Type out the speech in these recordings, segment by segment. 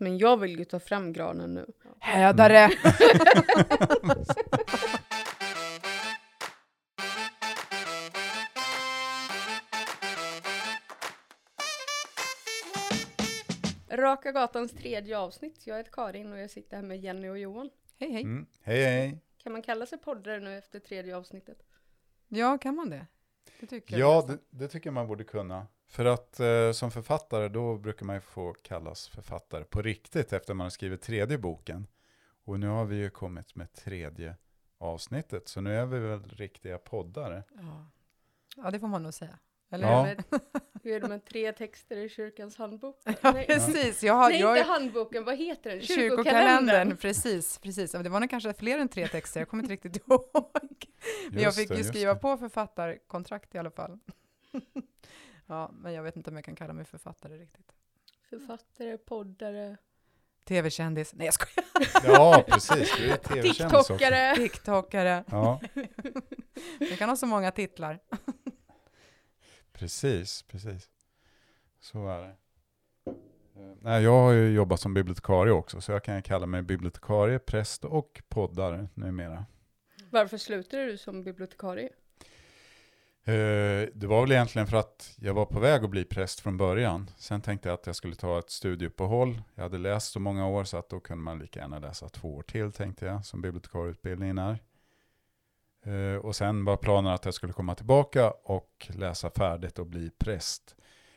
men jag vill ju ta fram granen nu. Hädare! Raka gatans tredje avsnitt. Jag heter Karin och jag sitter här med Jenny och Johan. hej hej. Mm. Hej hej! Kan man kalla sig poddare nu efter tredje avsnittet? Ja, kan man det? Det tycker jag. Ja, nästan. det, det tycker jag man borde kunna. För att eh, som författare, då brukar man ju få kallas författare på riktigt efter man har skrivit tredje boken. Och nu har vi ju kommit med tredje avsnittet, så nu är vi väl riktiga poddare. Ja. ja, det får man nog säga. Eller? Ja. Hur, är det, hur är det med tre texter i kyrkans handbok? Ja, Nej, precis. Jag har, nej jag, inte handboken, vad heter den? Kyrkokalendern, precis, precis. Och det var nog kanske fler än tre texter, jag kommer inte riktigt ihåg. Men jag Just fick det, ju skriva det. på författarkontrakt i alla fall. ja, men jag vet inte om jag kan kalla mig författare riktigt. Författare, poddare, Tv-kändis, nej jag skojar, Ja, precis. Du är tv-kändis också. TikTokare. TikTokare. Ja, Jag kan ha så många titlar. precis, precis. Så är det. Eh, Nej, jag har ju jobbat som bibliotekarie också, så jag kan kalla mig bibliotekarie, präst och poddare numera. Varför slutade du som bibliotekarie? Eh, det var väl egentligen för att jag var på väg att bli präst från början. Sen tänkte jag att jag skulle ta ett studieuppehåll. Jag hade läst så många år så att då kunde man lika gärna läsa två år till tänkte jag, som bibliotekarieutbildningen är. Eh, och sen var planen att jag skulle komma tillbaka och läsa färdigt och bli präst.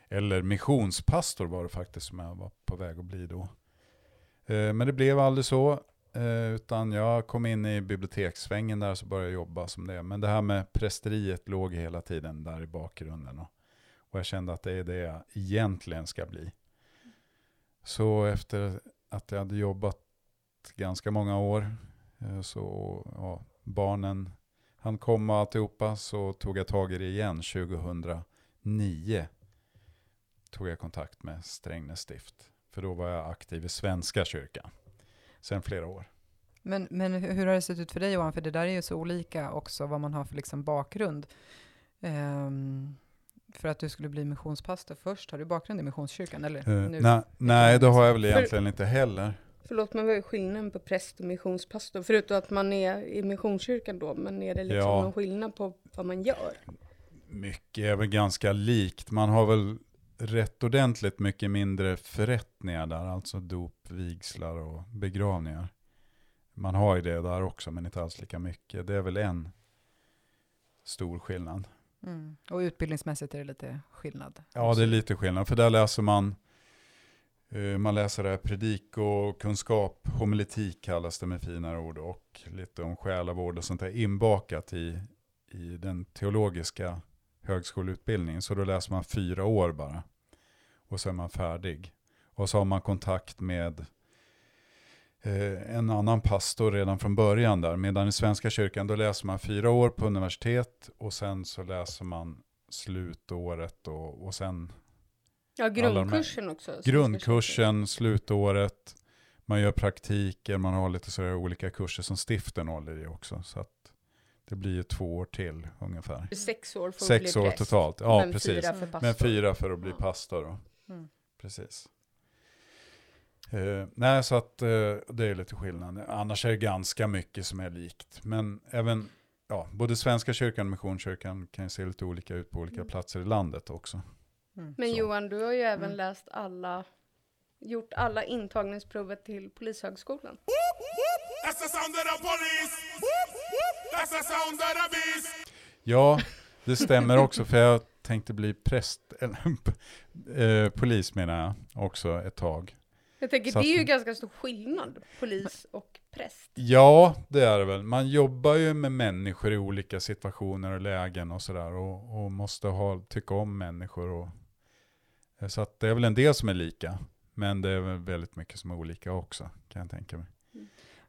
Eller missionspastor var det faktiskt som jag var på väg att bli då. Eh, men det blev aldrig så. Eh, utan jag kom in i bibliotekssvängen där så började jag jobba som det. Men det här med prästeriet låg hela tiden där i bakgrunden. Och, och jag kände att det är det jag egentligen ska bli. Så efter att jag hade jobbat ganska många år, eh, så ja, barnen han kom och alltihopa, så tog jag tag i det igen 2009. Tog jag kontakt med Strängnäs stift. För då var jag aktiv i Svenska kyrkan. Sen flera år. Men, men hur har det sett ut för dig Johan? För det där är ju så olika också vad man har för liksom bakgrund. Ehm, för att du skulle bli missionspastor först, har du bakgrund i missionskyrkan? Eller? Eh, nu? nej, nej, det har jag väl För- egentligen inte heller. Förlåt, men vad är skillnaden på präst och missionspastor? Förutom att man är i missionskyrkan då, men är det liksom Ja. någon skillnad på vad man gör? Mycket är väl ganska likt. Man har väl rätt ordentligt mycket mindre förrättningar där, alltså dop, vigslar och begravningar. Man har ju det där också, men inte alls lika mycket. Det är väl en stor skillnad. Mm. Och utbildningsmässigt är det lite skillnad? Ja, det är lite skillnad, för där läser man eh, man läser det här predik och kunskap, homiletik kallas det med finare ord, och lite om själavård och sånt där inbakat i, i den teologiska högskoleutbildningen. Så då läser man fyra år bara. Och så är man färdig. Och så har man kontakt med eh, en annan pastor redan från början där. Medan i Svenska kyrkan då läser man fyra år på universitet och sen så läser man slutåret och, och sen Ja, grundkursen också. grundkursen, slutåret, man gör praktiker, man har lite sådär olika kurser som stiften håller i också. Så att det blir ju två år till ungefär. Sex år för Sex att bli år präst. totalt, ja men precis. Fyra för Men pastor. Men fyra för att bli Ja. pastor då. Mm. Precis. Eh, nej, så att eh, det är lite skillnad. Annars är det ganska mycket som är likt. Men även, ja, både Svenska kyrkan och Missionskyrkan kan ju se lite olika ut på olika Mm. platser i landet också. Mm. Men Så. Johan, du har ju även Mm. läst alla, gjort alla intagningsprovet till Polishögskolan. That's the sound of the police. Ja, det stämmer också för jag tänkte bli präst, eller eh, polis menar jag också ett tag. Jag tänker, Så det är ju att- ganska stor skillnad, polis och präst. Ja, det är det väl. Man jobbar ju med människor i olika situationer och lägen och sådär och, och måste ha, tycka om människor. Och, eh, så att det är väl en del som är lika, men det är väl väldigt mycket som är olika också, kan jag tänka mig.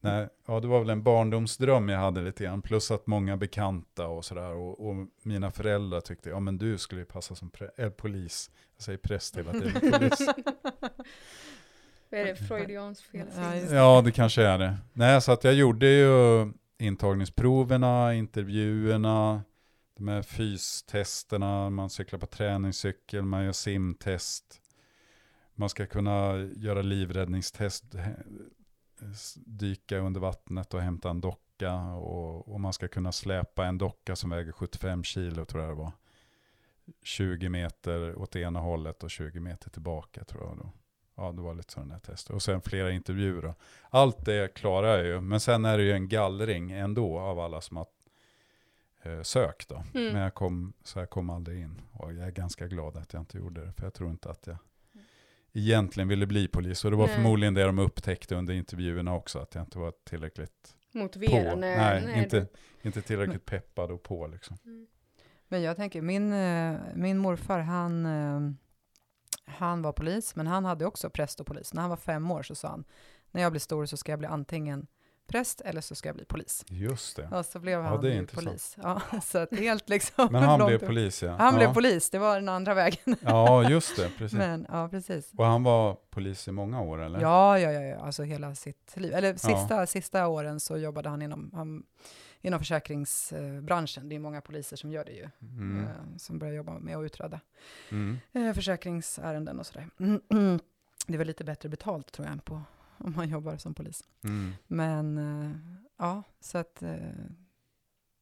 Nej, ja, det var väl en barndomsdröm jag hade lite grann, plus att många bekanta och sådär. Och, och mina föräldrar tyckte, ja men du skulle ju passa som pre- äh, polis. Jag säger präst hela tiden, polis. Vad är det, Freudians fel? Ja, det. Ja, det kanske är det. Nej, så att jag gjorde ju intagningsproverna, intervjuerna, de här fystesterna, man cyklar på träningscykel, man gör simtest. man ska kunna göra livräddningstest, dyka under vattnet och hämta en docka och, och man ska kunna släpa en docka som väger 75 kilo tror jag det var. 20 meter åt ena hållet och 20 meter tillbaka tror jag. Då. Ja, det var lite sådana här tester. Och sen flera intervjuer. Då. Allt det klarar jag ju, men sen är det ju en gallring ändå av alla som har eh, sökt. Då. Mm. Men jag kom, så jag kom aldrig in. Och jag är ganska glad att jag inte gjorde det, för jag tror inte att jag egentligen ville bli polis. Och det var Nej. förmodligen det de upptäckte under intervjuerna också, att jag inte var tillräckligt Motivera. på. Nej, Nej, nej, inte, inte tillräckligt peppad och på liksom. Mm. Men jag tänker, min, eh, min morfar, han, eh, han var polis, men han hade också präst och polis. När han var fem år så sa han, när jag blir stor så ska jag bli antingen präst eller så ska jag bli polis. Just det. Och så blev Ja, han det är intressant. polis. Ja, så att helt liksom Men han blev polis ja. Han ja. blev polis, det var den andra vägen. Ja, just det. Precis. Men, ja, precis. Och han var polis i många år eller? Ja, ja, ja, ja, alltså hela sitt liv. Eller sista, sista åren så jobbade han inom, han, inom försäkringsbranschen. Det är många poliser som gör det ju, Mm. eh, som börjar jobba med att utreda Mm. eh, försäkringsärenden och sådär. Det är väl lite bättre betalt tror jag än på om man jobbar som polis. Mm. Men eh, ja, så att eh,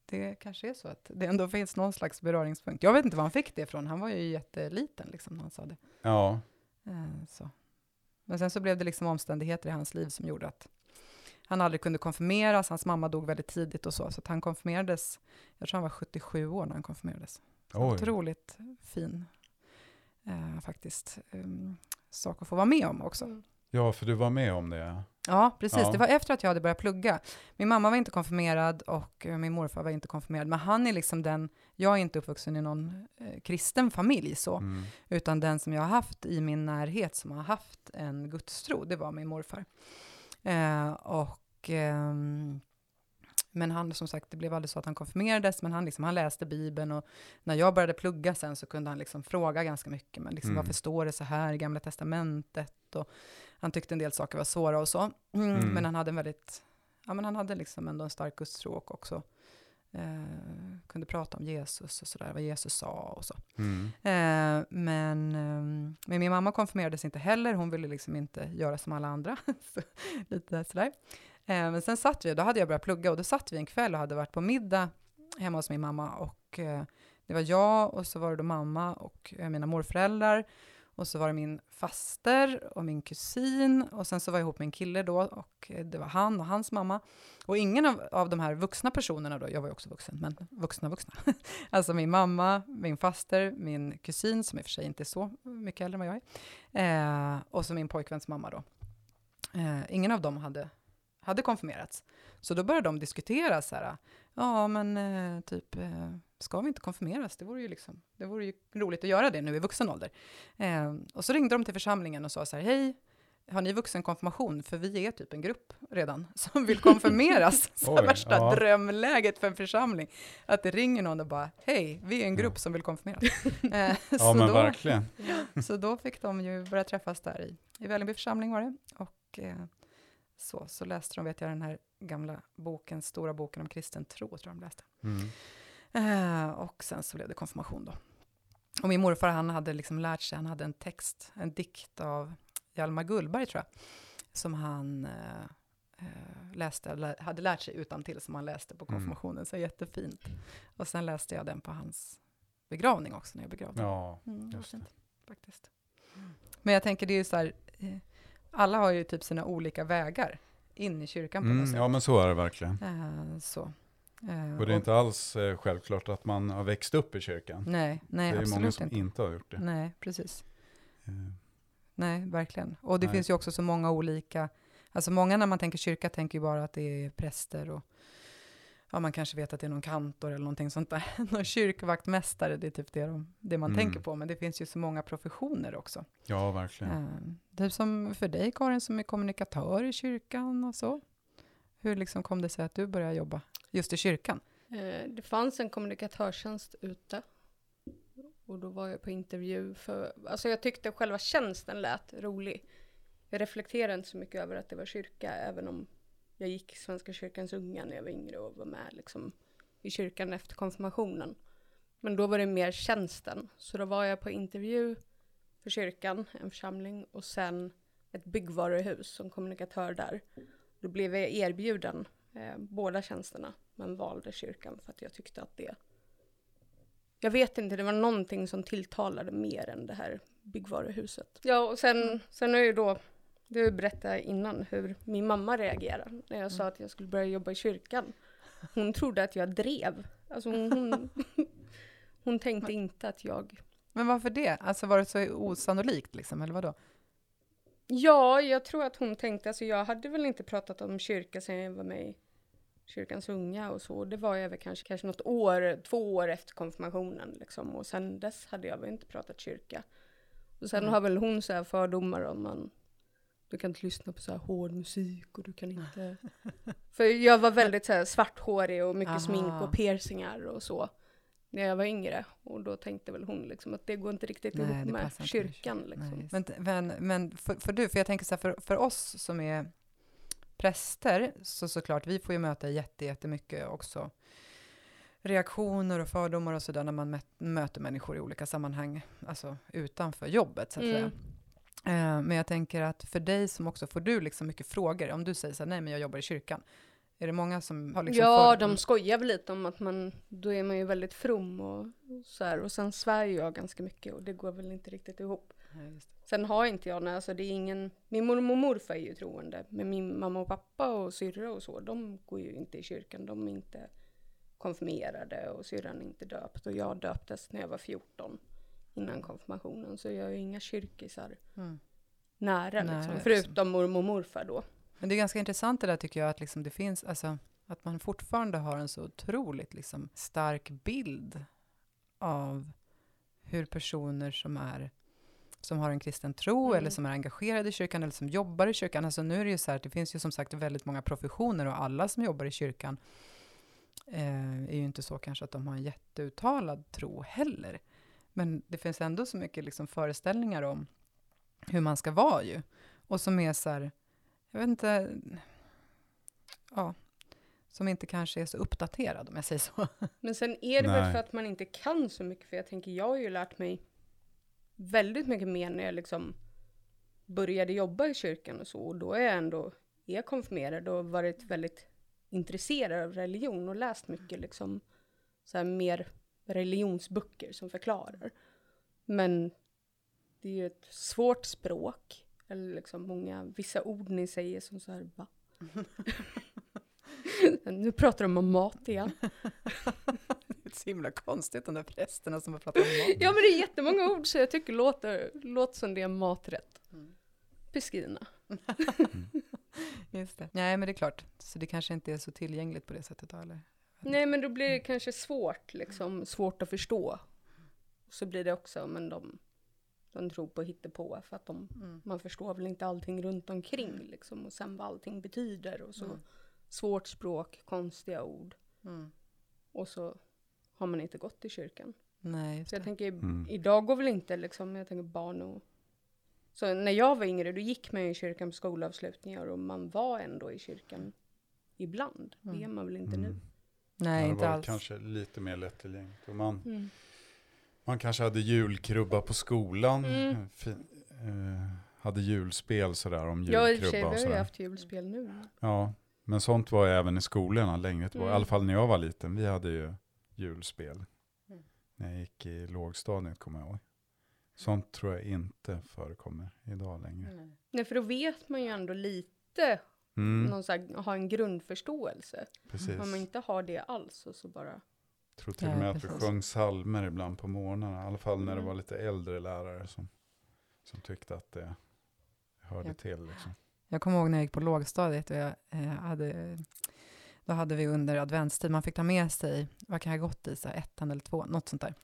det kanske är så att det ändå finns någon slags beröringspunkt. Jag vet inte var han fick det ifrån. Han var ju jätteliten liksom när han sa det. Ja, Eh, så. Men sen så blev det liksom omständigheter i hans liv som gjorde att han aldrig kunde konfirmeras. Hans mamma dog väldigt tidigt och så, så att han konfirmerades. Jag tror han var 77 år när han konfirmerades. Oj. Otroligt fin, eh, faktiskt, um, sak att få vara med om också. Mm. Ja, för du var med om det. Ja, precis. Ja. Det var efter att jag hade börjat plugga. Min mamma var inte konfirmerad och eh, min morfar var inte konfirmerad. Men han är liksom den, jag är inte uppvuxen i någon eh, kristen familj så, Mm. utan den som jag har haft i min närhet som har haft en gudstro, det var min morfar. Eh, och, ehm, men han, som sagt, det blev aldrig så att han konfirmerades, men han, liksom, han läste Bibeln och när jag började plugga sen så kunde han liksom fråga ganska mycket, men liksom, Mm. varför står det så här i Gamla Testamentet? Och han tyckte en del saker var svåra och så, mm, Mm. men han hade en väldigt, ja men han hade liksom ändå en stark gudstro och också eh, kunde prata om Jesus och sådär, vad Jesus sa och så. Mm. Eh, men, ehm, men min mamma konfirmerades inte heller, hon ville liksom inte göra som alla andra. så, lite sådär. Eh, men sen satt vi, då hade jag börjat plugga och då satt vi en kväll och hade varit på middag hemma hos min mamma och eh, det var jag och så var det då mamma och eh, mina morföräldrar och så var det min faster och min kusin och sen så var jag ihop med en kille då och eh, det var han och hans mamma. Och ingen av, av de här vuxna personerna då, jag var ju också vuxen, men vuxna vuxna, Alltså min mamma, min faster, min kusin, som i och för sig inte är så mycket äldre än vad jag är, eh, och så min pojkväns mamma då. Eh, ingen av dem hade, hade konfirmerats. Så då började de diskutera så här, ja men eh, typ, eh, ska vi inte konfirmeras? Det vore, ju liksom, det vore ju roligt att göra det nu i vuxen ålder. Eh, och så ringde de till församlingen och sa så här, hej, har ni vuxenkonfirmation? För vi är typ en grupp redan som vill konfirmeras. så Oj, värsta ja. drömläget för en församling. Att det ringer någon och bara, hej, vi är en grupp som vill konfirmeras. Eh, Ja, så, men då, verkligen. så då fick de ju börja träffas där i, i Vällingby församling var det. Och eh, så, så läste de, vet jag, den här gamla boken, stora boken om kristen tro, tror jag de läste. Mm. Eh, och sen så blev det konfirmation då. Och min morfar, han hade liksom lärt sig, han hade en text, en dikt av Hjalmar Gullberg, tror jag, som han eh, eh, läste, hade lärt sig utan till som han läste på Mm. konfirmationen, så jättefint. Och sen läste jag den på hans begravning också, när jag begravde. Ja, Mm, det just det. fint, faktiskt. Men jag tänker, det är ju så här, eh, alla har ju typ sina olika vägar in i kyrkan på något mm, sätt. ja men så är det verkligen. Eh, så. Eh, Och det är inte alls eh, självklart att man har växt upp i kyrkan. Nej, nej, det är absolut många som inte. inte har gjort det. Nej, precis. Eh, Nej, verkligen. Och det Nej. finns ju också så många olika, alltså många när man tänker kyrka tänker ju bara att det är präster och ja, man kanske vet att det är någon kantor eller någonting sånt där. någon kyrkvaktmästare, det är typ det, de, det man Mm. tänker på. Men det finns ju så många professioner också. Ja, verkligen. Eh, typ som för dig Karin som är kommunikatör i kyrkan och så. Hur liksom kom det sig att du började jobba just i kyrkan? Eh, det fanns en kommunikatörstjänst ute. Och då var jag på intervju för, alltså jag tyckte själva tjänsten lät rolig. Jag reflekterade inte så mycket över att det var kyrka, även om jag gick i Svenska kyrkans unga när jag var yngre och var med liksom i kyrkan efter konfirmationen. Men då var det mer tjänsten. Så då var jag på intervju för kyrkan, en församling, och sen ett byggvaruhus som kommunikatör där. Då blev jag erbjuden eh, båda tjänsterna, men valde kyrkan för att jag tyckte att det... Jag vet inte, det var någonting som tilltalade mer än det här byggvaruhuset. Ja, och sen, sen är ju då, du berättade innan hur min mamma reagerade när jag sa att jag skulle börja jobba i kyrkan. Hon trodde att jag drev. Alltså hon, hon, hon tänkte inte att jag... Men varför det? Alltså var det så osannolikt liksom, eller vadå? Ja, jag tror att hon tänkte, alltså jag hade väl inte pratat om kyrka sen jag var med i kyrkans unga och så. Det var jag väl kanske, kanske något år, två år efter konfirmationen liksom. Och sen dess hade jag väl inte pratat kyrka. Och sen Mm. har väl hon så här fördomar om man du kan inte lyssna på så här hård musik och du kan inte... För jag var väldigt så här svarthårig och mycket Aha. smink och piercingar och så. När jag var yngre. Och då tänkte väl hon liksom att det går inte riktigt Nej, ihop med inte kyrkan liksom. Nej. Men, men, för, för du, för jag tänker så här, för, för oss som är präster, så såklart, vi får ju möta jätte, jättemycket också reaktioner och fördomar och sådär när man möter människor i olika sammanhang, alltså utanför jobbet så att Mm. säga. Eh, men jag tänker att för dig som också, får du liksom mycket frågor, om du säger så här, nej men jag jobbar i kyrkan, är det många som har liksom ja, de skojar väl lite om att man, då är man ju väldigt from och så här. Och sen svär jag ganska mycket och det går väl inte riktigt ihop. Det. Sen har inte jag, nej, alltså det är ingen, min mormor och morfar är ju troende, men min mamma och pappa och syrra och så, de går ju inte i kyrkan, de är inte konfirmerade och syrran är inte döpt och jag döptes när jag var 14 innan konfirmationen, så jag är ju inga kyrkisar Mm. nära, Nära, liksom, liksom. förutom mormor och morfar då. Men det är ganska intressant det där tycker jag, att liksom det finns, alltså, att man fortfarande har en så otroligt liksom, stark bild av hur personer som är som har en kristen tro Mm. eller som är engagerade i kyrkan eller som jobbar i kyrkan. Alltså nu är det ju så här, det finns ju som sagt väldigt många professioner och alla som jobbar i kyrkan eh, är ju inte så kanske att de har en jätteuttalad tro heller. Men det finns ändå så mycket liksom föreställningar om hur man ska vara ju. Och som är så här, jag vet inte, ja, som inte kanske är så uppdaterad om jag säger så. Men sen är det väl för att man inte kan så mycket, för jag tänker, jag har ju lärt mig väldigt mycket mer när jag liksom började jobba i kyrkan och så, och då är jag ändå är konfirmerad och varit väldigt intresserad av religion och läst mycket liksom så här mer religionsböcker som förklarar. Men det är ju ett svårt språk, eller liksom många, vissa ord ni säger som så här, va? nu pratar de om mat igen. Det är så himla konstigt, de där prästerna som har pratat om mat. Ja men det är jättemånga ord så jag tycker låter, låter som det är maträtt. Mm. Just det. Nej, men det är klart. Så det kanske inte är så tillgängligt på det sättet då, eller? Nej men då blir det kanske svårt, liksom svårt att förstå. Så blir det också, men de, de tror på hittepå för att de, Mm. man förstår väl inte allting runt omkring liksom och sen vad allting betyder och så. Mm. Svårt språk, konstiga ord Mm. och så har man inte gått i kyrkan. Nej, Så jag det. tänker, Mm. idag går väl inte liksom, jag tänker barn och... Så när jag var yngre, då gick man ju i kyrkan på skolavslutningar och man var ändå i kyrkan ibland. Det är Mm. man väl inte nu. Mm. Nej, Ja, det inte var alls. kanske lite mer lättillgängligt. Och man, Mm. Man kanske hade julkrubba på skolan. Mm. Fin, eh, hade julspel sådär om Ja, i och sig, julkrubba vi har ju sådär. haft julspel nu. Ja, men sånt var även i skolorna länge. Det var, I Mm. alla fall när jag var liten. Vi hade ju julspel. Mm. När jag gick i lågstadiet kommer jag ihåg. Sånt tror jag inte förekommer idag längre. Nej. Nej, för då vet man ju ändå lite, Mm, någon så här, ha en grundförståelse. precis. Om man inte har det alls och så bara... Jag tror till och med att vi sjöng salmer ibland på morgnarna. I alla fall när det Mm. var lite äldre lärare som, som tyckte att det hörde Ja. till. Liksom. Jag kommer ihåg när jag gick på lågstadiet och jag eh, hade, då hade vi under adventstid, man fick ta med sig, vad kan jag ha gått i, så här, ettan eller två, något sånt där.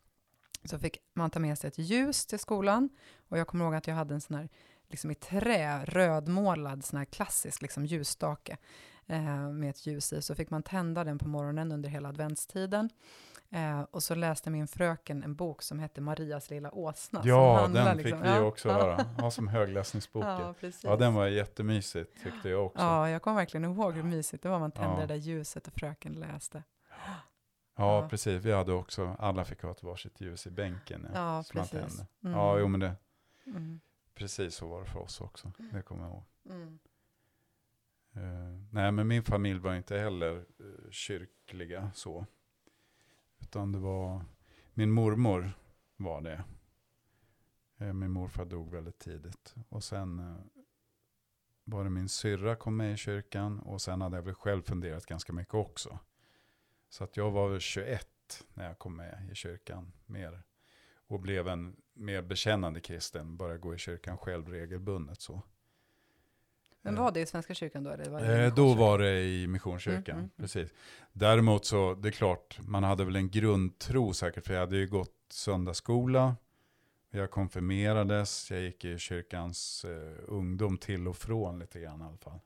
Så fick man ta med sig ett ljus till skolan och jag kommer ihåg att jag hade en sån här, liksom i trä, rödmålad, sån här klassisk liksom ljusstake eh, med ett ljus i. Så fick man tända den på morgonen under hela adventstiden. Eh, och så läste min fröken en bok som hette Marias lilla åsna. Ja, den liksom- fick vi ja, också ja. höra. Ja, som högläsningsbok. Ja, Ja, precis. ja, den var jättemysigt tyckte jag också. Ja, Ja, jag kommer verkligen ihåg hur mysigt det var. Man tände Ja. det där ljuset och fröken läste. precis. Vi hade också, alla fick ha ett varsitt ljus i bänken. Ja, Ja, precis. Mm. Ja, jo men det, Mm. Precis så var det för oss också, det kommer jag ihåg. Mm. Eh, nej, men min familj var inte heller eh, kyrkliga så. Utan det var, min mormor var det. Eh, min morfar dog väldigt tidigt. Och sen eh, var det min syrra kom med i kyrkan. Och sen hade jag väl själv funderat ganska mycket också. Så att jag var väl 21 när jag kom med i kyrkan mer. Och blev en mer bekännande kristen. Började gå i kyrkan själv regelbundet så. Men var det i Svenska kyrkan då? Eller var det i Eh, då var det i Missionskyrkan, Mm, mm, mm. precis. Däremot så, det är klart, man hade väl en grundtro säkert, för jag hade ju gått söndagsskola, jag konfirmerades, jag gick i kyrkans eh, ungdom till och från lite grann i alla fall.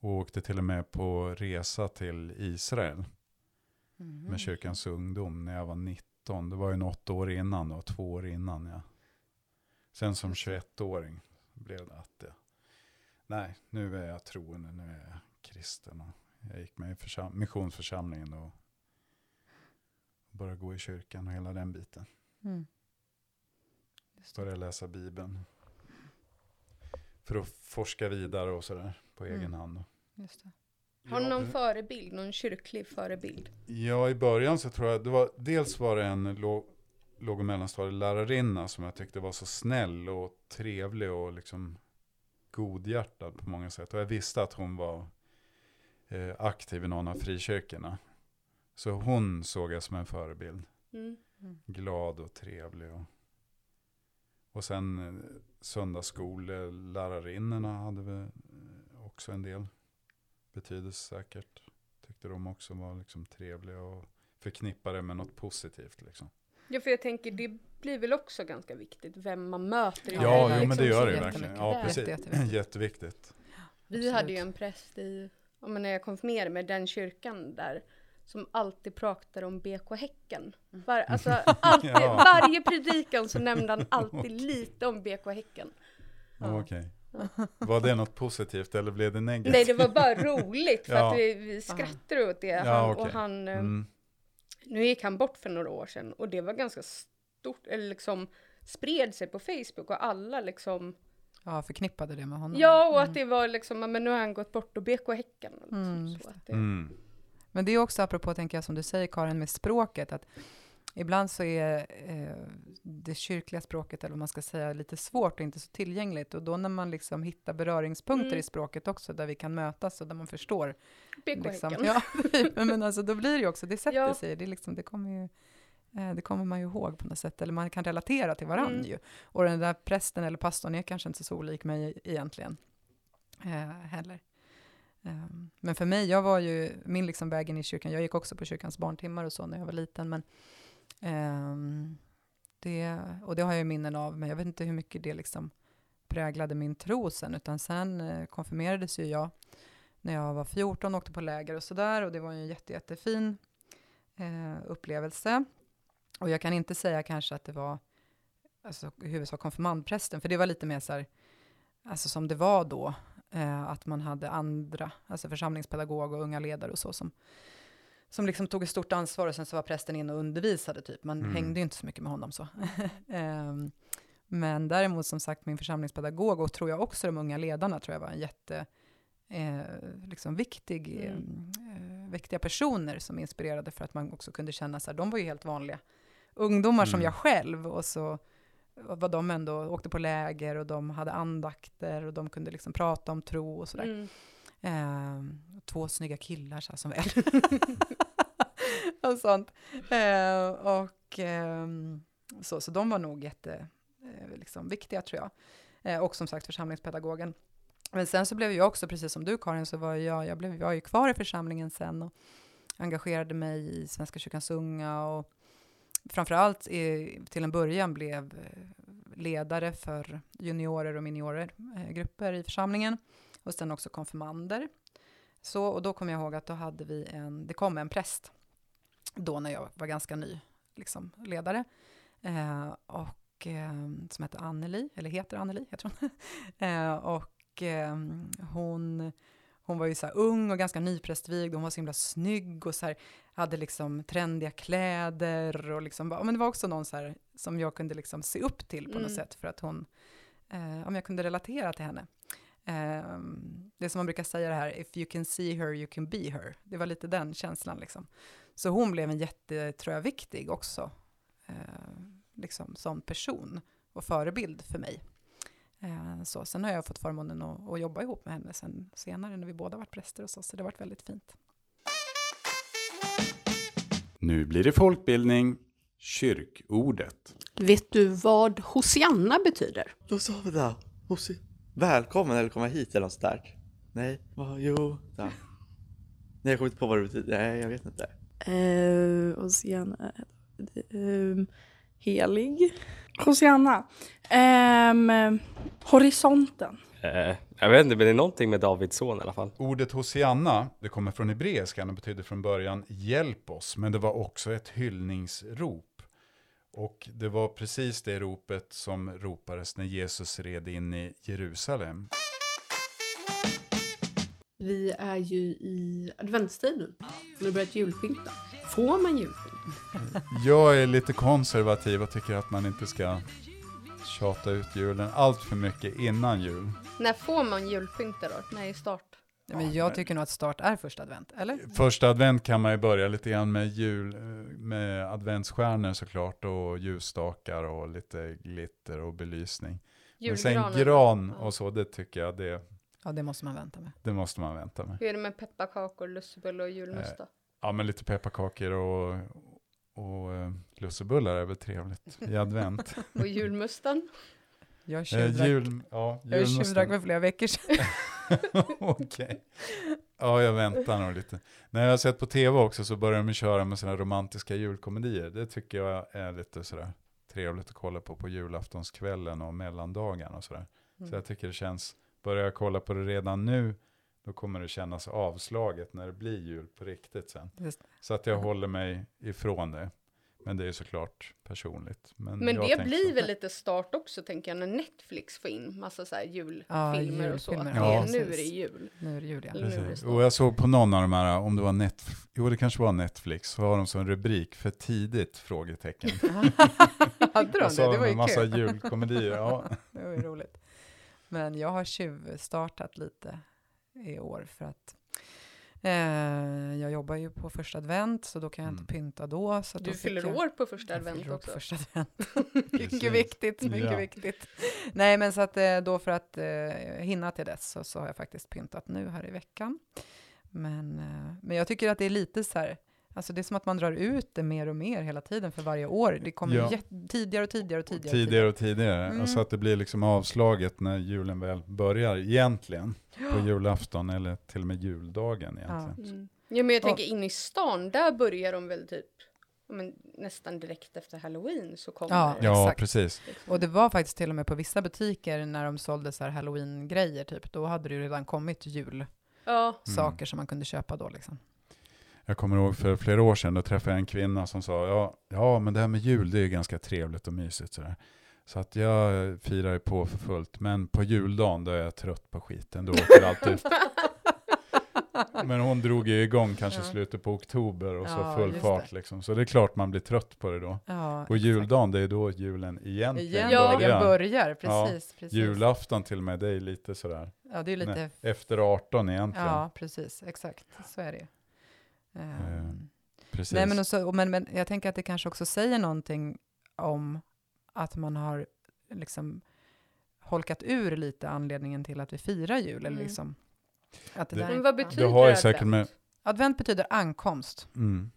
Och åkte till och med på resa till Israel Mhm. med kyrkans ungdom när jag var 19. Det var ju något år innan då, två år innan. Ja. Sen som 21-åring blev det att det, nej, nu är jag troende, nu är jag kristen. Och jag gick med i försam- missionsförsamlingen och började gå i kyrkan och hela den biten. Mm. Började läsa Bibeln. För att forska vidare och sådär på egen Mm. hand. Just det. Har du någon förebild, någon kyrklig förebild? Ja, i början så tror jag, det var, dels var det en låg, låg och mellanstadielärarinna som jag tyckte var så snäll och trevlig och liksom godhjärtad på många sätt. Och jag visste att hon var eh, aktiv i någon av frikyrkorna. Så hon såg jag som en förebild. Mm. Glad och trevlig. Och, och sen eh, söndagsskollärarinnorna hade vi eh, också en del betydelse säkert. Tyckte de också var liksom trevliga och förknippade med något positivt. Liksom. Ja, för jag tänker det blir väl också ganska viktigt vem man möter i Ja, Ja, jo, men det gör det ju verkligen. Ja, precis. jätteviktigt. Jätteviktigt. Vi Absolut. hade ju en präst i, ja, men när jag konfirmerade mig, den kyrkan där, som alltid pratade om BK Häcken. Var, alltså, alltid, Ja. Varje predikan så nämnde han alltid lite om BK Häcken. Ja. Okej. Var det något positivt eller blev det negativt? Nej, det var bara roligt för Ja. att vi, vi skrattade åt det. Ja, Han, okej. och han, eh, Mm. Nu gick han bort för några år sedan och det var ganska stort, eller liksom spred sig på Facebook och alla liksom, Ja, förknippade det med honom. ja och Mm. att det var liksom, men nu har han gått bort och BK Häcken. Och liksom, Mm, så att det, Mm. Men det är också apropå, tänker jag, som du säger Karin, med språket, att ibland så är eh, det kyrkliga språket, eller vad man ska säga, lite svårt och inte så tillgängligt. Och då när man liksom hittar beröringspunkter Mm. i språket också, där vi kan mötas och där man förstår. Liksom, ja, men alltså då blir det ju också, det sätter Ja. sig, det, liksom, det kommer ju eh, det kommer man ju ihåg på något sätt, eller man kan relatera till varandra Mm. ju. Och den där prästen eller pastorn är kanske inte så olik mig egentligen eh, heller. Um, men för mig, jag var ju, min liksom väg in i kyrkan, jag gick också på kyrkans barntimmar och så när jag var liten, men ehm, det, och det har jag ju minnen av, men jag vet inte hur mycket det liksom präglade min tro sen, utan sen eh, konfirmerades ju jag när jag var 14 och åkte på läger och sådär, och det var ju en jätte, jättefin eh, upplevelse. Och jag kan inte säga kanske att det var alltså, i huvudsak konfirmandprästen, för det var lite mer så här, alltså som det var då, eh, att man hade andra, alltså församlingspedagog och unga ledare och så, som, som liksom tog ett stort ansvar och sen så var prästen in och undervisade typ. Man Mm. hängde ju inte så mycket med honom så. Ehm, men däremot som sagt min församlingspedagog och tror jag också de unga ledarna tror jag var en jätte, eh, liksom viktig, Mm. eh, viktiga personer som inspirerade för att man också kunde känna så här, de var ju helt vanliga ungdomar som Mm. jag själv och så var de ändå, åkte på läger och de hade andakter och de kunde liksom prata om tro och sådär. Mm. Ehm, två snygga killar så här, som väl. och sånt. Eh, och eh, så, så de var nog jätteviktiga, eh, liksom, viktiga tror jag. Eh, och som sagt församlingspedagogen. Men sen så blev jag också, precis som du Karin, så var jag, jag, blev, jag var ju kvar i församlingen sen och engagerade mig i Svenska kyrkans unga och framförallt i, till en början blev eh, ledare för juniorer och miniorer, eh, grupper i församlingen och sen också konfirmander. Så, och då kommer jag ihåg att då hade vi en, det kom en präst då när jag var ganska ny liksom, ledare eh, och eh, som hette Anneli, eller heter Anneli, heter hon. eh, och eh, hon, hon var ju så här ung och ganska nyprästvigd, hon var så himla snygg och så här, hade liksom trendiga kläder och liksom, men det var också någon så här som jag kunde liksom se upp till på något Mm. sätt för att hon, om jag kunde relatera till henne. Eh, det som man brukar säga det här, if you can see her you can be her. Det var lite den känslan liksom. Så hon blev en jätte, tror jag, viktig också, eh, liksom som person och förebild för mig. Eh, så, sen har jag fått förmånen att, att jobba ihop med henne sen senare när vi båda varit präster och så, så det har varit väldigt fint. Nu blir det folkbildning, kyrkordet. Vet du vad Hosianna betyder? Då sa vi det. Hos- Välkommen eller komma hit eller något sånt där. Nej, vad, jo, där. Nej, jag kommer inte på vad det betyder. Nej, jag vet inte. Eh, Hosianna. Um, helig. Hosianna. Um, horisonten. Eh, jag vet inte, men det är någonting med Davids son i alla fall. Ordet Hosianna, det kommer från hebreiskan och betyder från början hjälp oss, men det var också ett hyllningsrop. Och det var precis det ropet som ropades när Jesus red in i Jerusalem. Vi är ju i adventstid nu. Vi har börjat julpynta. Får man julpynt? Jag är lite konservativ och tycker att man inte ska tjata ut julen allt för mycket innan jul. När får man julpynta då? När är start? Ja, men jag tycker nog att start är första advent, eller? Första advent kan man ju börja lite grann med jul, eh, med adventsstjärnor såklart och ljusstakar och lite glitter och belysning. Men sen Julgranen. gran och så, det tycker jag det, Ja, det måste man vänta med. det måste man vänta med. Hur är det med pepparkakor, lussebulle och julmust då? Ja, men lite pepparkakor och, och eh, lussebullar är väl trevligt i advent. Och julmusten? Jag eh, tjuvdrack, jul, ja, för flera veckor sedan. Okej. Ja, jag väntar nog lite. När jag har sett på tv också så börjar de köra med sådana romantiska julkomedier. Det tycker jag är lite sådär trevligt att kolla på på julaftonskvällen och mellandagarna och sådär. Mm. Så jag tycker det känns, börjar jag kolla på det redan nu, då kommer det kännas avslaget när det blir jul på riktigt sen. Just Så att jag håller mig ifrån det. Men det är såklart personligt. Men, Men jag det blir så. väl lite start också tänker jag när Netflix får in massa så här julfilmer Ja, och så. Att julfilmer. det Ja. är, nu är det jul. Nu är det jul, ja. Det Precis. Och jag såg på någon av de här, om det var Netflix, jo det kanske var Netflix, så har de som rubrik för tidigt? Frågetecken. Hade de det? Det var ju en massa kul. julkomedier. Ja. Det var ju roligt. Men jag har tjuvstartat lite i år för att eh, jag jobbar ju på första advent så då kan jag inte Mm. pynta då. Så Du då fyller jag, år på första advent också. På första advent. Mycket viktigt, mycket Ja. viktigt. Nej, men så att eh, då för att eh, hinna till dess så, så har jag faktiskt pyntat nu här i veckan. Men, eh, men jag tycker att det är lite så här, alltså det är som att man drar ut det mer och mer hela tiden för varje år. Det kommer Ja. tidigare och tidigare och tidigare. Tidigare och tidigare. Mm. Och så att det blir liksom avslaget när julen väl börjar egentligen. På julafton eller till och med juldagen egentligen. Mm. Ja men jag Och- tänker in i stan, där börjar de väl typ ja, men, nästan direkt efter halloween så kommer Ja. det. Ja, Exakt. precis. Och det var faktiskt till och med på vissa butiker när de sålde så här halloween-grejer, typ, då hade det ju redan kommit julsaker Ja, som man kunde köpa då liksom. Jag kommer ihåg för flera år sedan, då träffade jag en kvinna som sa, ja, ja men det här med jul det är ganska trevligt och mysigt sådär. Så att jag firar ju på för fullt, men på juldagen då är jag trött på skiten, då åker allt ut. Men hon drog ju igång kanske Ja. slutet på oktober och så Ja, full just fart det. liksom. Så det är klart man blir trött på det då. Ja, Och juldagen, det är då julen egentligen Egentligen Ja. börjar, börjar. precis. precis. Julafton till och med, det är lite sådär, Ja, det är lite, Nej, efter 18 egentligen. ja, precis, exakt, så är det ju. Ehm, Precis. Nej, men, också, men, men jag tänker att det kanske också säger någonting om att man har liksom holkat ur lite anledningen till att vi firar jul. Eller Mm. liksom, att det Det- där, men vad betyder har ju advent? säkert med- Advent betyder ankomst. Mm.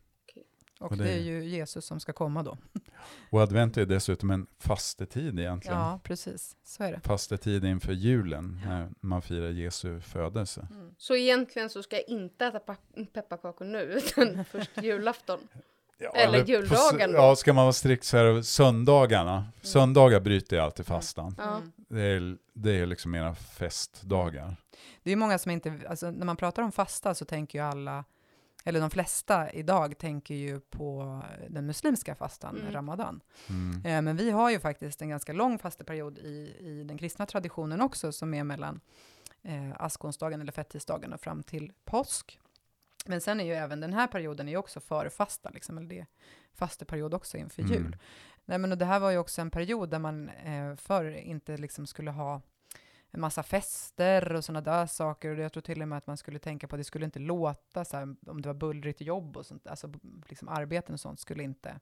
Och, Och det det är ju Jesus som ska komma då. Och advent är dessutom en fastetid egentligen. Ja, precis. Så är det. Fastetid inför julen, när man firar Jesu födelse. Så egentligen så ska jag inte äta pa- pepparkakor nu, utan först julafton. Ja, Eller på juldagen. Ja, ska man vara strikt så är det söndagarna. Söndagar bryter jag alltid fastan. Ja. Mm. Det, är, det är liksom mina festdagar. Det är många som inte, alltså när man pratar om fasta så tänker ju alla, eller de flesta idag tänker ju på den muslimska fastan, Mm. ramadan. Mm. Eh, Men vi har ju faktiskt en ganska lång fasteperiod i, i den kristna traditionen också, som är mellan eh, askonsdagen eller fettisdagen och fram till påsk. Men sen är ju även den här perioden är också före fasta, liksom, eller det är fasteperiod också inför Mm. jul. Nej, men och det här var ju också en period där man eh, förr inte liksom skulle ha en massa fester och sådana där saker. Och jag tror till och med att man skulle tänka på att det skulle inte låta så här, om det var bullrigt jobb och sånt, alltså liksom arbeten och sånt skulle inte,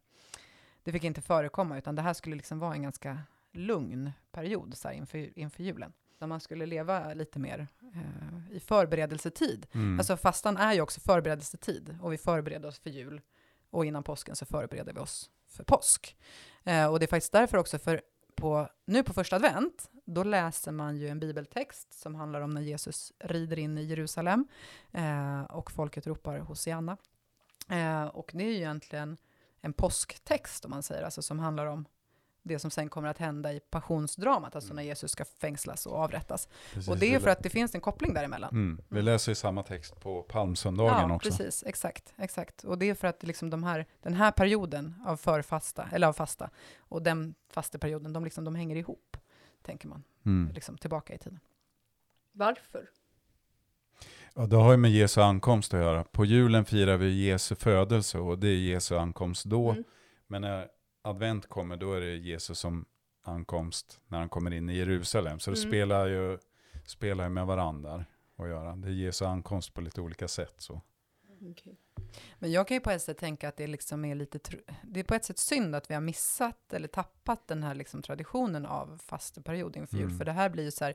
det fick inte förekomma, utan det här skulle liksom vara en ganska lugn period så här, inför, inför julen. Där man skulle leva lite mer eh, i förberedelsetid. Mm. Alltså fastan är ju också förberedelsetid och vi förbereder oss för jul och innan påsken så förbereder vi oss för påsk. Eh, och det är faktiskt därför också för på, nu på första advent, då läser man ju en bibeltext som handlar om när Jesus rider in i Jerusalem eh, och folket ropar Hosianna. Eh, och det är ju egentligen en påsktext om man säger, alltså som handlar om det som sen kommer att hända i passionsdramat, alltså när Jesus ska fängslas och avrättas. Precis, och det är för att det finns en koppling däremellan. Mm. Vi läser ju samma text på palmsöndagen ja, också. precis. Exakt, exakt. Och det är för att liksom de här, den här perioden av förfasta, eller av fasta, och den fasteperioden, de, liksom, de hänger ihop, tänker man, Mm. liksom tillbaka i tiden. Varför? Ja, det har ju med Jesu ankomst att göra. På julen firar vi Jesu födelse och det är Jesu ankomst då. Mm. Men när advent kommer då är det Jesus som ankomst när han kommer in i Jerusalem. Så det Mm. spelar ju spelar ju med varandra att göra. Det är Jesu ankomst på lite olika sätt. Så. Okej. Men jag kan ju på ett sätt tänka att det liksom är lite, det är på ett sätt synd att vi har missat eller tappat den här liksom traditionen av fasteperiod inför jul. Mm. För det här blir ju så här,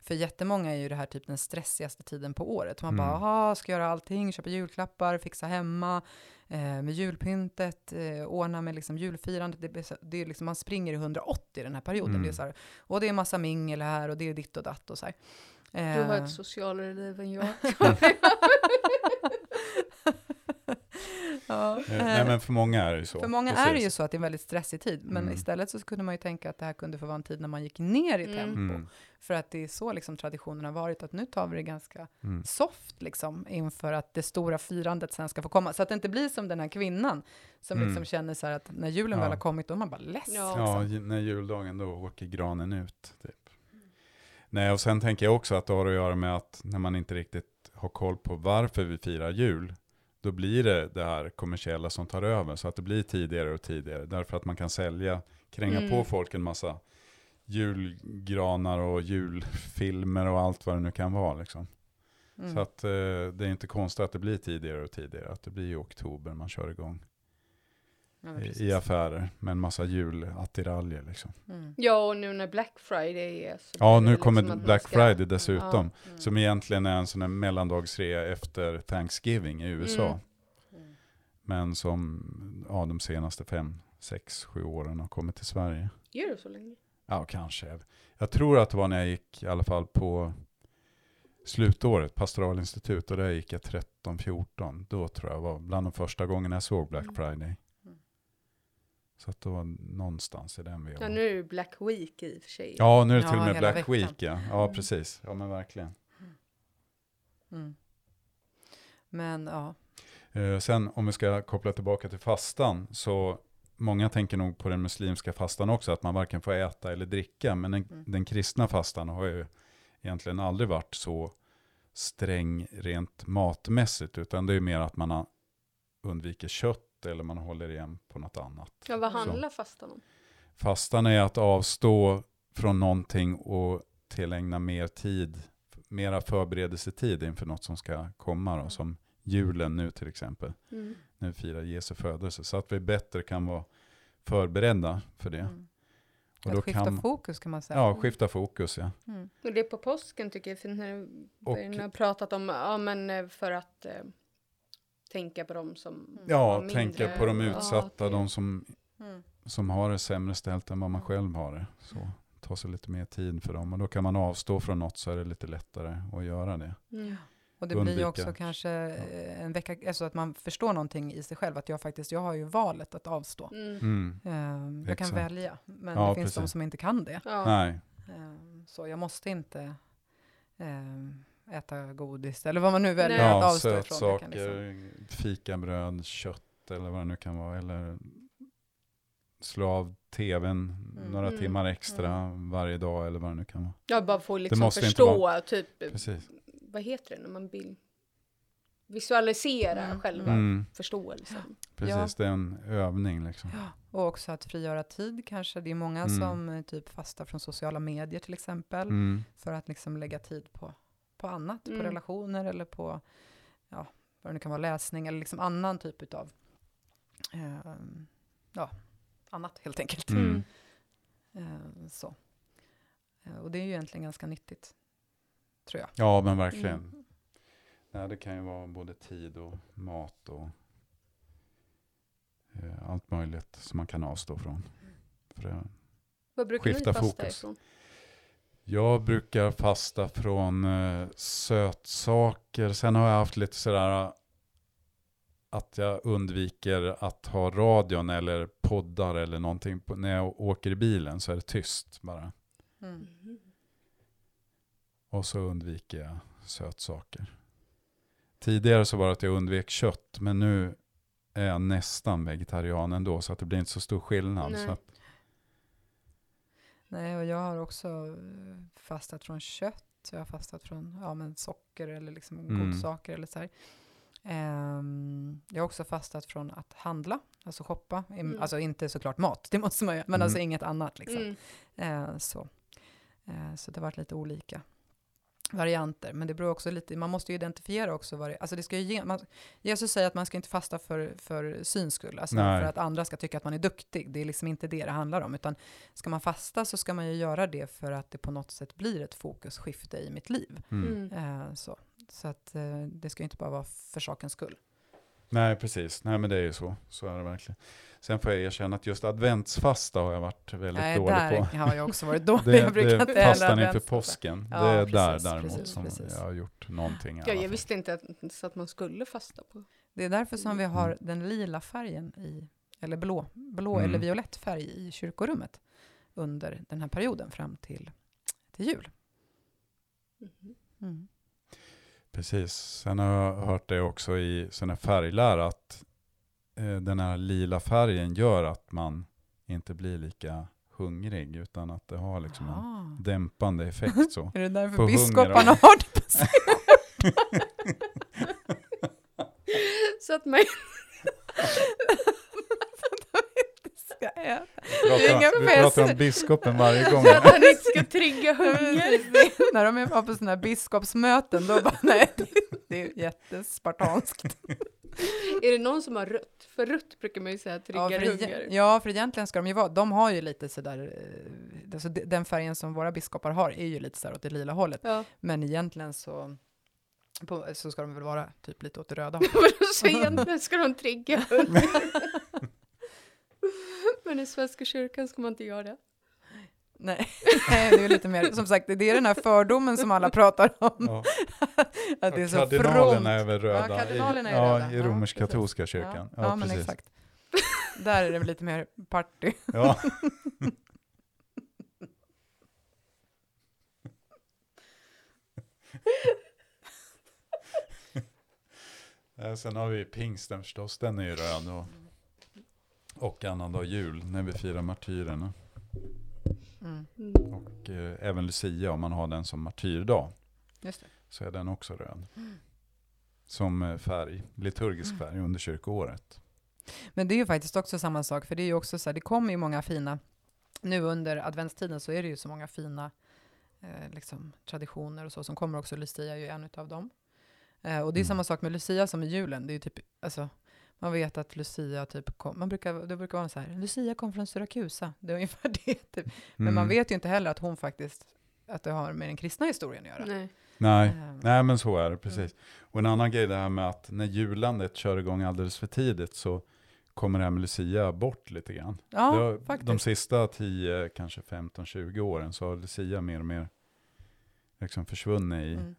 för jättemånga är ju det här typ den stressigaste tiden på året. Man Mm. bara, aha, ska göra allting, köpa julklappar, fixa hemma, eh, med julpyntet, eh, ordna med liksom julfirandet. Det, det är liksom, man springer i 180 den här perioden. Mm. Det är så här, och det är massa mingel här och det är ditt och datt och så här. Du har Eh, ett socialare liv än jag. ja, Eh, Nej men för många är det ju så. För många Precis. är det ju så att det är en väldigt stressig tid, men Mm. istället så kunde man ju tänka att det här kunde få vara en tid när man gick ner i Mm. tempo. Mm. För att det är så liksom traditionen har varit, att nu tar vi det ganska Mm. soft liksom, inför att det stora firandet sen ska få komma. Så att det inte blir som den här kvinnan som Mm. liksom känner så här att när julen Ja. väl har kommit, då är man bara less. Ja. Ja, liksom. ju- när juldagen då åker granen ut. Typ. Nej, och sen tänker jag också att det har att göra med att när man inte riktigt har koll på varför vi firar jul, då blir det det här kommersiella som tar över, så att det blir tidigare och tidigare, därför att man kan sälja, kränga Mm. på folk en massa julgranar och julfilmer och allt vad det nu kan vara. Liksom. Mm. Så att eh, det är inte konstigt att det blir tidigare och tidigare, att det blir i oktober man kör igång Ja, i, affärer med en massa julattiraljer. Liksom. Mm. Ja, och nu när Black Friday är så Ja, nu kommer liksom man Black ska- Friday dessutom. Mm. Som egentligen är en sån här mellandagsrea efter Thanksgiving i USA. Mm. Mm. Men som ja, de senaste fem, sex, sju åren har kommit till Sverige. Gör det så länge? Ja, kanske. Jag tror att det var när jag gick i alla fall på slutåret, pastoralinstitut, och där gick jag 13-14. Då tror jag var bland de första gångerna jag såg Black Mm. Friday. Mm. Så att det var någonstans i den Ja, vevan. nu är det Black Week i och för sig. Ja, nu är det till Ja, och med Black veckan. Week. Ja, ja Mm. precis. Ja, men verkligen. Mm. Men ja, Eh, sen om vi ska koppla tillbaka till fastan, så många tänker nog på den muslimska fastan också, att man varken får äta eller dricka, men den, Mm. den kristna fastan har ju egentligen aldrig varit så sträng rent matmässigt, utan det är mer att man undviker kött eller man håller igen på något annat. Ja, vad Så. handlar fastan om? Fastan är att avstå från någonting och tillägna mer tid, mera förberedelsetid inför något som ska komma, då, som julen nu till exempel Mm. när vi firar Jesu födelse. Så att vi bättre kan vara förberedda för det. mm. Och att då skifta kan, fokus kan man säga. ja, skifta fokus ja. Mm. Och det är på påsken tycker jag, för när vi har pratat om, ja men eh, för att eh, tänka på dem som har Ja, mindre. tänka på de Ja, utsatta, det- de som, Mm. som har det sämre ställt än vad man själv har det. Så ta sig lite mer tid för dem. Och då kan man avstå från något så är det lite lättare att göra det. Mm. Och det blir ju undvika- också kanske eh, en vecka, alltså att man förstår någonting i sig själv, att jag faktiskt, jag har ju valet att avstå. Mm. Mm. Ehm, jag kan Exakt. välja, men Ja, det finns de precis. som inte kan det. Ja. Nej, Ehm, så jag måste inte ehm, äta godis, eller vad man nu väljer Nej. att ja, avstå ifrån. Sötsaker, liksom- fikabröd, kött eller vad det nu kan vara. Eller slå av tvn några Mm. timmar extra varje dag eller vad det nu kan vara. Jag bara får liksom förstå, typ, Precis. vad heter det när man vill visualisera Mm. själva Mm, förståelsen. precis, det är en övning liksom. Och också att frigöra tid kanske. Det är många Mm. som eh, typ fastar från sociala medier till exempel. Mm. För att liksom lägga tid på, på annat, Mm. på relationer eller på ja, vad det nu kan vara, läsning eller liksom annan typ utav eh, ja, annat helt enkelt. Mm. Eh, så. Eh, och det är ju egentligen ganska nyttigt, tror jag. Ja, men verkligen. Mm. Nej, det kan ju vara både tid och mat och eh, allt möjligt som man kan avstå från. För Vad brukar Skifta ni fasta fokus. ifrån? Jag brukar fasta från eh, sötsaker. Sen har jag haft lite sådär eh, att jag undviker att ha radion eller poddar eller någonting. På, när jag åker i bilen så är det tyst bara. Mm. Och så undviker jag sötsaker. Tidigare så var det att jag undvek kött, men nu är jag nästan vegetarian ändå, så att det blir inte så stor skillnad. Nej. Så att, Nej, och jag har också eh, fastat från kött. Jag har fastat från ja, men socker eller liksom Mm. godsaker eller så här. Ehm, jag har också fastat från att handla, alltså shoppa. Mm. Alltså inte såklart mat, det måste man göra, men Mm. alltså inget annat liksom. Mm. Eh, så. Eh, så det har varit lite olika varianter. Men det beror också lite, man måste ju identifiera också vad det alltså det ska ju ge, man, Jesus säger att man ska inte fasta för, för syns skull, alltså Nej. för att andra ska tycka att man är duktig. Det är liksom inte det det handlar om, utan ska man fasta så ska man ju göra det för att det på något sätt blir ett fokusskifte i mitt liv. mm. Mm. Eh, så så att, eh, det ska inte bara vara för sakens skull. Nej, precis. Nej, men det är ju så. Så är det verkligen. Sen får jag erkänna att just adventsfasta har jag varit väldigt Nej, dålig där på. har jag också varit dålig. Det, jag brukar det inte fastan inför påsken. Ja, det är där precis, däremot precis, som precis. jag har gjort någonting. Ja, jag visste inte att, så att man skulle fasta på. Det är därför som vi har Mm. den lila färgen i, eller blå, blå Mm. eller violett färg i kyrkorummet under den här perioden fram till, till jul. Mhm. Mm. Precis. Sen har jag hört det också i här färglära att eh, den här lila färgen gör att man inte blir lika hungrig utan att det har liksom en dämpande effekt så. Är det därför På biskoparna och- har det på sig? Så att man ska äta? Pratar, vi pratar om fester. biskopen varje gång. så att man inte ska trigga hunger. När de är på sådana här biskopsmöten, då bara nej, det är jättespartanskt. Är det någon som har rött? För rött brukar man ju säga Ja triggar för, hunger. ja, för egentligen ska de ju vara, de har ju lite sådär, eh, alltså de- den färgen som våra biskopar har är ju lite sådär åt det lila hållet. Ja. Men egentligen så, på, så ska de väl vara typ lite åt det röda hållet. så egentligen ska de trigga hunger. Men i Svenska kyrkan ska man inte göra det. Nej, Nej, det är lite mer, som sagt, det är den här fördomen som alla pratar om. Ja. Att det är så Kardinalerna front. är väl röda? Ja, kardinalerna är I, ja, röda. i Ja, romersk-katolska precis. kyrkan. Ja, Ja, ja, men precis. exakt. Där är det lite mer party. Ja. Sen har vi pingsten förstås, den är ju röd. Och, och annandag jul när vi firar martyrerna. Mm, Och eh, även Lucia om man har den som martyrdag. Så är den också röd. Som eh, färg, liturgisk färg under kyrkoåret. Men det är ju faktiskt också samma sak, för det är ju också så här, det kommer ju många fina, nu under adventstiden så är det ju så många fina eh, liksom, traditioner och så, som kommer också, Lucia är ju en av dem. Eh, och det är Mm. samma sak med Lucia som med julen, det är ju typ, alltså, man vet att Lucia typ kom, man brukar, det brukar vara så här, Lucia kom från Syrakusa, det är ungefär det typ. Men man Mm. vet ju inte heller att hon faktiskt, att det har med den kristna historien att göra. Nej. Nej. Eh, Nej men så är det precis. Och en annan grej det här med att när julandet kör igång alldeles för tidigt så kommer det här med Lucia bort lite grann. Ja, har, faktiskt. de sista 10, kanske 15, 20 åren så har Lucia mer och mer liksom försvunnit i Mm.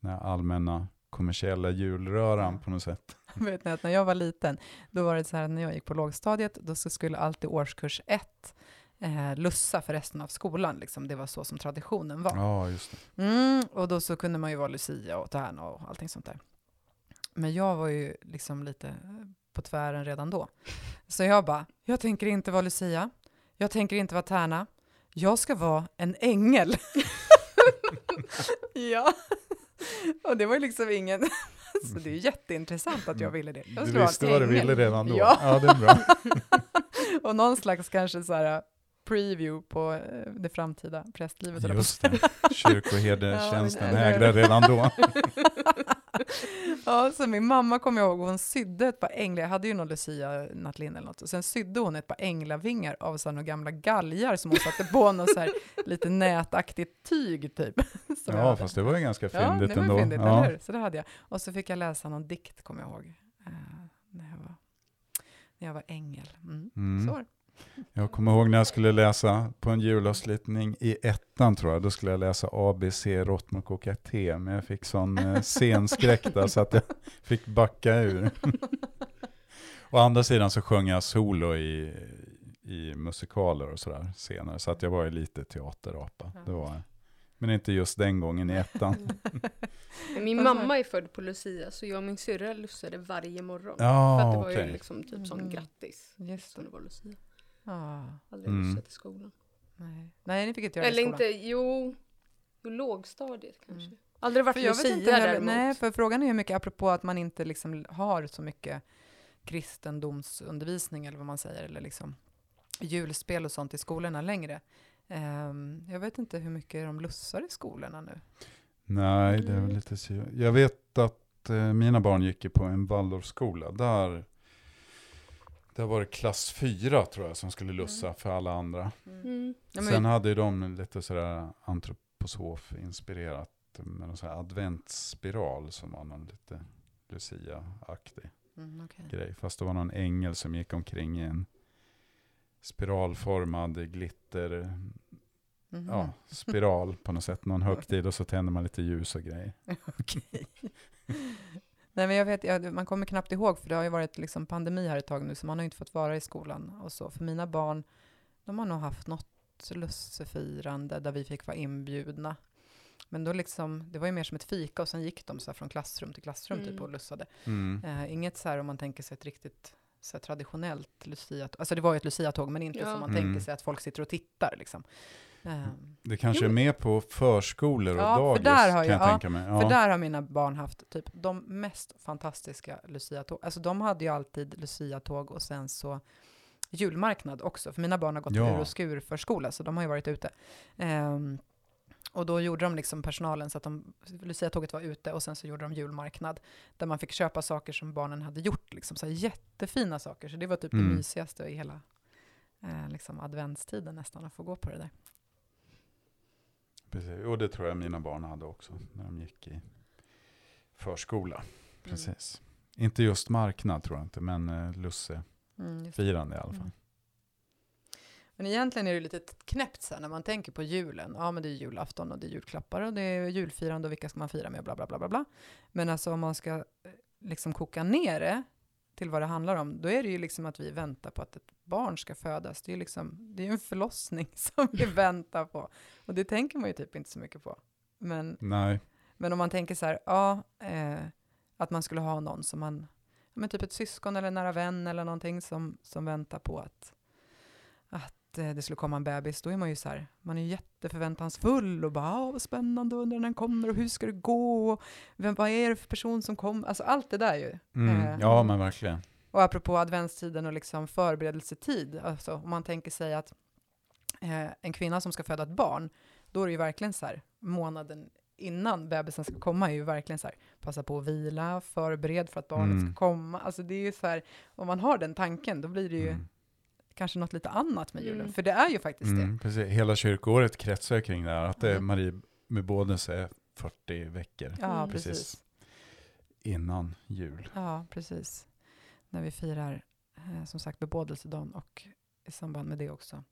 den allmänna kommersiella julröran på något sätt. vet ni att när jag var liten, då var det så här när jag gick på lågstadiet, då så skulle alltid årskurs ett eh, lussa för resten av skolan. Liksom. Det var så som traditionen var. Ja, just det. Mm, och då så kunde man ju vara Lucia och Tärna och allting sånt där. Men jag var ju liksom lite på tvären redan då. Så jag bara, jag tänker inte vara Lucia, jag tänker inte vara tärna, jag ska vara en ängel. ja, och det var ju liksom ingen, så det är jätteintressant att jag ville det. Jag Du visste vad du ville redan då? Ja. ja det är bra. och någon slags kanske så här preview på eh, det framtida prästlivet. Just det, kyrkoherdetjänsten Ja, ägde redan då. ja, så min mamma kommer jag ihåg, hon sydde ett par änglar, jag hade ju någon Lucia-nattlinne eller något, och sen sydde hon ett par änglavingar av så några gamla galgar som hon satte på något så här lite nätaktigt tyg typ. Ja, fast det var ju ganska Ja, fyndigt det var ändå. fyndigt, ja. eller? Så det hade jag. Och så fick jag läsa någon dikt, kommer jag ihåg, eh, när, jag var, när jag var ängel. Mm. Mm. Så. Jag kommer ihåg när jag skulle läsa på en julavslutning i ettan tror jag, då skulle jag läsa ABC, Rottmok och T, men jag fick sån eh, scenskräck där så att jag fick backa ur. Å andra sidan så sjöng jag solo i, i musikaler och sådär senare, så att jag var ju lite teaterapa. Det var. Men inte just den gången i ettan. Min Alltså- mamma är född på Lucia så jag och min syrra lussade varje morgon. Ja, för att det var okej. ju liksom typ som Mm. grattis. Just Som det. det var Lucia. Ah, Aldrig Mm. lussat i skolan. Nej. nej, ni fick inte göra det i Eller skolan. inte, jo, jo lågstadiet kanske. Mm. Aldrig varit Lucia däremot. nej, för frågan är hur mycket, apropå att man inte liksom har så mycket kristendomsundervisning eller vad man säger, eller liksom julspel och sånt i skolorna längre. Ehm, jag vet inte hur mycket de lussar i skolorna nu. Nej, det är väl lite så. Jag vet att eh, mina barn gick ju på en Waldorfskola. Där, där var det klass fyra tror jag som skulle lussa för alla andra. Mm. Men Sen hade ju de lite sådär antroposof-inspirerat med någon sån här adventsspiral som var någon lite Lucia-aktig Mm, okej. grej. Fast det var någon ängel som gick omkring i en spiralformad glitter, Mhm. ja, spiral på något sätt. Någon högtid och så tänder man lite ljus och grejer. Okej. Nej, men jag vet, jag, man kommer knappt ihåg, för det har ju varit liksom pandemi här ett tag nu, så man har ju inte fått vara i skolan och så. För mina barn, de har nog haft något lussefirande där vi fick vara inbjudna. Men då liksom, det var ju mer som ett fika och sen gick de så här från klassrum till klassrum typ Mm. och lussade. Mm. Eh, inget så här om man tänker sig ett riktigt så här traditionellt luciatåg. Alltså det var ju ett luciatåg, men inte Ja. som man Mm. tänker sig att folk sitter och tittar liksom. Eh, Det kanske Jo. är mer på förskolor och Ja, för dagis där har kan jag jag- ja, tänka mig. Ja. För där har mina barn haft typ de mest fantastiska luciatåg. Alltså de hade ju alltid luciatåg och sen så julmarknad också. För mina barn har gått Ja. ur och skur förskola, så de har ju varit ute. Ehm, och då gjorde de liksom personalen så att de, luciatåget var ute och sen så gjorde de julmarknad. Där man fick köpa saker som barnen hade gjort, liksom så jättefina saker. Så det var typ Mm. det mysigaste i hela eh, liksom adventstiden nästan, att få gå på det där. Precis. Och det tror jag mina barn hade också när de gick i förskola. Mm. Precis. Inte just marknad tror jag inte, men eh, lussefirande Mm, i alla fall. Mm. Men egentligen är det lite knäppt så här, när man tänker på julen. Ja, men det är julafton och det är julklappar och det är julfirande och vilka ska man fira med och bla bla bla bla bla. Men alltså om man ska eh, liksom koka ner det till vad det handlar om, då är det ju liksom att vi väntar på att ett barn ska födas. Det är ju liksom, det är en förlossning som vi väntar på. Och det tänker man ju typ inte så mycket på. Men Nej, men om man tänker så här, ja, eh, att man skulle ha någon som man, men typ ett syskon eller nära vän eller någonting som, som väntar på att, att eh, det skulle komma en bebis, då är man ju så här, man är jätteförväntansfull och bara, vad spännande, undrar när den kommer och hur ska det gå, och vem, vad är det för person som kommer, alltså allt det där ju. mm. Eh, ja men verkligen. och apropå adventstiden och liksom förberedelsetid, alltså om man tänker sig att eh, en kvinna som ska föda ett barn, då är det ju verkligen så här, månaden innan bebisen ska komma är ju verkligen så här, passa på att vila, förbered för att barnet Mm. ska komma. Alltså det är ju så här, om man har den tanken, då blir det ju Mm. Kanske något lite annat med julen, Mm. för det är ju faktiskt Mm, precis. Hela kyrkoåret kretsar kring det här, att det är. Marie med bådelse är 40 veckor det. Ja, Mm. precis. Precis. innan jul. Ja, precis. När vi firar, eh, som sagt, bebådelsedagen och i samband med det också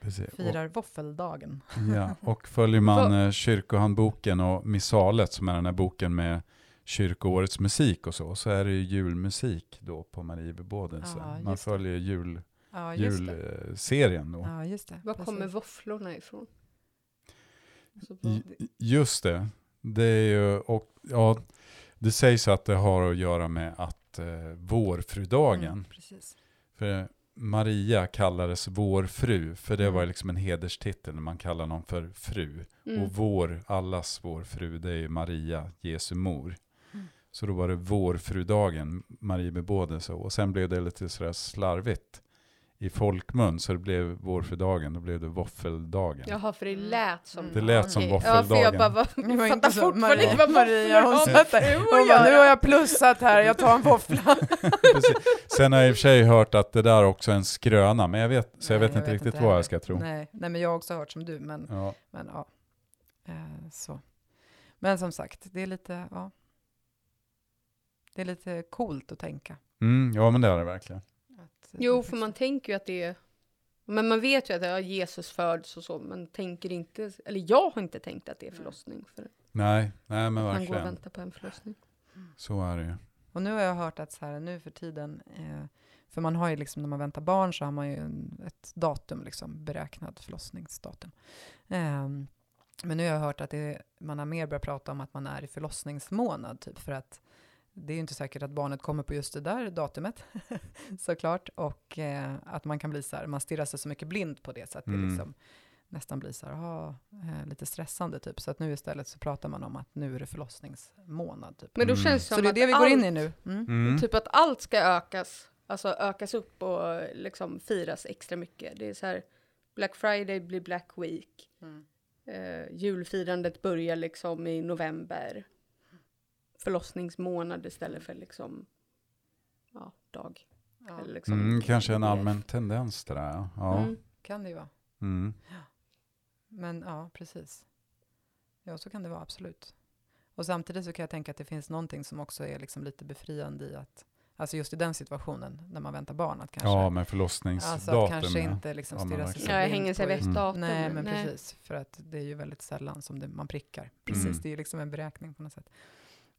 Precis. Och, firar våffeldagen. ja, och följer man eh, kyrkohandboken och Missalet, som är den här boken med kyrkoårets musik och så, så är det ju julmusik då på Marie bebådelse. Ja, man just det. följer jul, Ja, julserien då. Ja, just det. Var precis. kommer våfflorna ifrån? Alltså, Just det. Det är ju, och ja, det sägs att det har att göra med att eh, vårfrudagen, Mm, precis. för Maria kallades vår fru, för det Mm. var liksom en hederstitel när man kallar någon för fru. Mm. Och vår, allas vår fru, det är ju Maria, Jesu mor. Mm. Så då var det vårfrudagen, Marie bebådelse. Och sen blev det lite sådär slarvigt i folkmun, så det blev vårfrudagen, då blev det våffeldagen. Jaha, för det lät som... Mm. Det lät som Okej. Ja, för jag våffeldagen. bara, vad, var jag fattar inte fortfarande inte vad Maria hon satt där. med Hon bara, nu har jag plussat här, jag tar en våffla. Sen har jag i och för sig hört att det där också är en skröna, men jag vet, så jag Nej, vet inte riktigt vad heller. jag ska tro. Nej, nej, men jag har också hört som du, men Ja. Men ja, eh, så. Men som sagt, det är lite, ja. Det är lite coolt att tänka. Mm, ja, men det är det verkligen. Att, Jo, för man tänker ju att det är... Men man vet ju att ja, Jesus föds och så, men tänker inte... Eller jag har inte tänkt att det är förlossning. För Nej, nej men att man går och verkligen. väntar på en förlossning. Så är det ju. Och nu har jag hört att så här, nu för tiden, eh, för man har ju liksom när man väntar barn så har man ju en, ett datum, liksom beräknad förlossningsdatum. Ehm, men nu har jag hört att det, man har mer börjat prata om att man är i förlossningsmånad, typ för att det är ju inte säkert att barnet kommer på just det där datumet, såklart. Och eh, att man kan bli så här, man stirrar sig så mycket blind på det så att det Mm. liksom nästan blir så här, aha, eh, lite stressande typ. Så att nu istället så pratar man om att nu är det förlossningsmånad. Typ. Men då Mm. känns det som Så det är att det vi går in i nu. Mm. Mm. Typ att allt ska ökas, alltså ökas upp och liksom firas extra mycket. Det är så här, Black Friday blir Black Week. Mm. Eh, julfirandet börjar liksom i november. Förlossningsmånad istället för liksom, ja, dag. Ja, Eller liksom, Mm, kanske en allmän tendens det där. Ja. Ja. Mm. kan det ju vara. Mm. Men ja, precis. Ja, så kan det vara, absolut. Och samtidigt så kan jag tänka att det finns någonting som också är liksom lite befriande i att, alltså just i den situationen när man väntar barn, att kanske, ja, med alltså förlossningsdatum. att kanske inte liksom stirra sig verkligen. Ja, jag hänger sig vid Mm. datum. Nej, men precis. För att det är ju väldigt sällan som det, man prickar. Precis, Mm. det är ju liksom en beräkning på något sätt.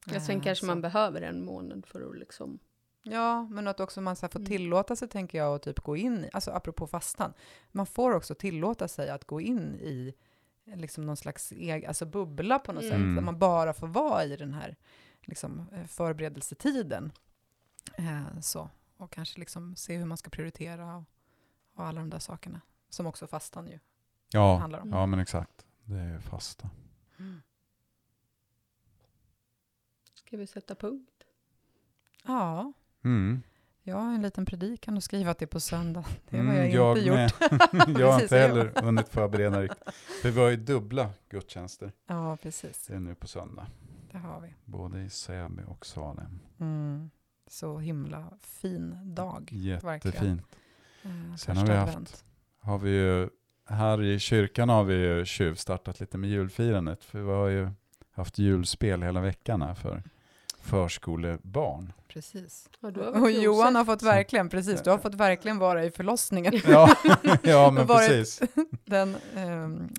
Ja, sen Eh, kanske så. man behöver en månad för att liksom, Ja, men att också man så här får Mm. tillåta sig, tänker jag, att typ gå in i, alltså apropå fastan, man får också tillåta sig att gå in i liksom någon slags eg, alltså bubbla på något Mm. Mm. sätt, där man bara får vara i den här liksom, eh, förberedelsetiden. Eh, så, och kanske liksom se hur man ska prioritera och, och alla de där sakerna, som också fastan ju Ja, handlar om. ja, men exakt. Det är ju fasta. Ska vi sätta punkt? Ja, Mm. jag har en liten predikan att skriva till på söndag. Det har Mm, jag inte gjort. med. jag har Precis, inte jag. heller hunnit förbereda riktigt. För vi har ju dubbla gudstjänster. Ja, precis. Det är nu på söndag. Det har vi. Både i Säby och Salem. Mm. Så himla fin dag. Jättefint. Eh, Sen har vi haft- advent. Har vi ju, här i kyrkan har vi ju tjuvstartat lite med julfirandet. För vi har ju haft julspel hela veckan här för förskolebarn. Precis. Ja, Och Johan har fått verkligen, precis, du har fått verkligen vara i förlossningen. Ja, ja men precis. Den um,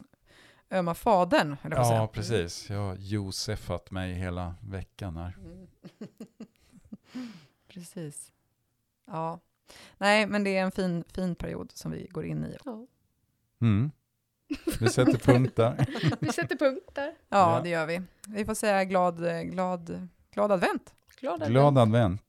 ömma fadern, att Ja, säga. precis. Jag har Josefat mig hela veckan här. Mm. precis. Ja. Nej, men det är en fin, fin period som vi går in i. Ja. Mm. Vi sätter punkt där. Vi sätter punkt där. Ja, Ja. det gör vi. Vi får säga glad, glad, glad advent. Glad Glad advent.